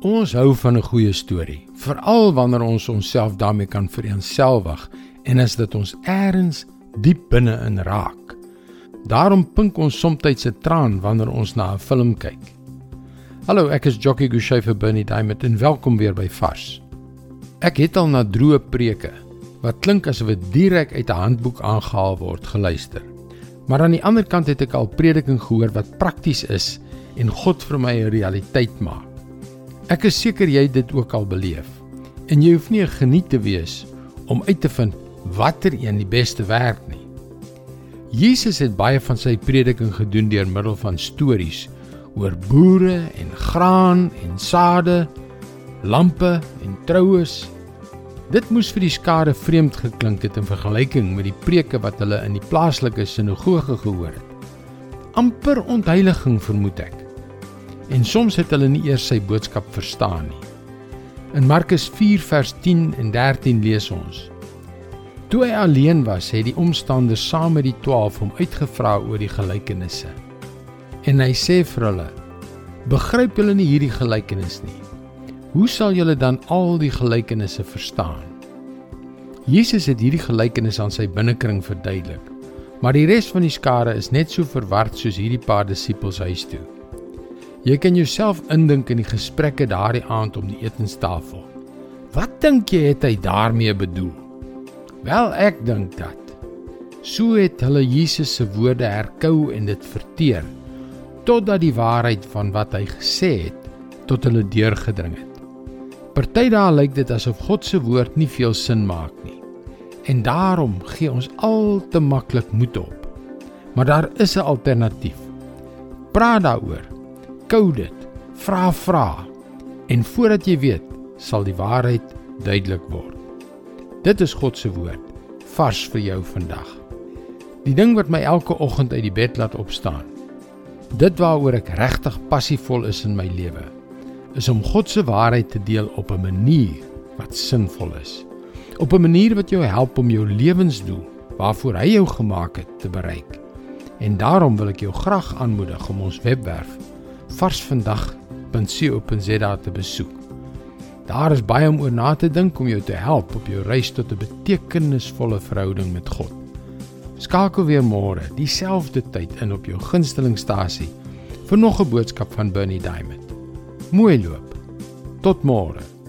Ons hou van 'n goeie storie, veral wanneer ons onsself daarmee kan vereenselwig en as dit ons eers diep binne in raak. Daarom pink ons soms 'n traan wanneer ons na 'n film kyk. Hallo, ek is Jockey Gouchee vir Bernie Diamond en welkom weer by Vars. Ek het al na droë preke wat klink asof dit direk uit 'n handboek aangehaal word geluister. Maar aan die ander kant het ek al prediking gehoor wat prakties is en God vir my 'n realiteit maak. Ek is seker jy het dit ook al beleef. En jy hoef nie 'n geniet te wees om uit te vind watter een die beste werk nie. Jesus het baie van sy prediking gedoen deur middel van stories oor boere en graan en sade, lampe en troues. Dit moes vir die skare vreemd geklink het in vergelyking met die preke wat hulle in die plaaslike sinagoge gehoor het. amper ontheiliging vermoed ek en soms het hulle nie eers sy boodskap verstaan nie. In Markus 4 vers 10 en 13 lees ons: Toe hy alleen was, het die omstanders saam met die 12 hom uitgevra oor die gelykenisse. En hy sê vir hulle: Begryp julle nie hierdie gelykenis nie? Hoe sal julle dan al die gelykenisse verstaan? Jesus het hierdie gelykenis aan sy binnekring verduidelik, maar die res van die skare is net so verward soos hierdie paar disippels huis toe. Jy kan jouself indink in die gesprekke daardie aand om die etenstafel. Wat dink jy het hy daarmee bedoel? Wel, ek dink dat so het hulle Jesus se woorde herkou en dit verteer totdat die waarheid van wat hy gesê het tot hulle deurgedring het. Party dae lyk dit asof God se woord nie veel sin maak nie. En daarom gee ons al te maklik moed op. Maar daar is 'n alternatief. Praat daaroor kou dit. Vra vra. En voordat jy weet, sal die waarheid duidelik word. Dit is God se woord vars vir jou vandag. Die ding wat my elke oggend uit die bed laat opstaan. Dit waaroor ek regtig passievol is in my lewe, is om God se waarheid te deel op 'n manier wat sinvol is. Op 'n manier wat jou help om jou lewensdoel waarvoor hy jou gemaak het te bereik. En daarom wil ek jou graag aanmoedig om ons webwerf varsvandag.co.za te besoek. Daar is baie om oor na te dink om jou te help op jou reis tot 'n betekenisvolle verhouding met God. Skakel weer môre, dieselfde tyd in op jou gunstelingstasie vir nog 'n boodskap van Bernie Diamond. Mooi loop. Tot môre.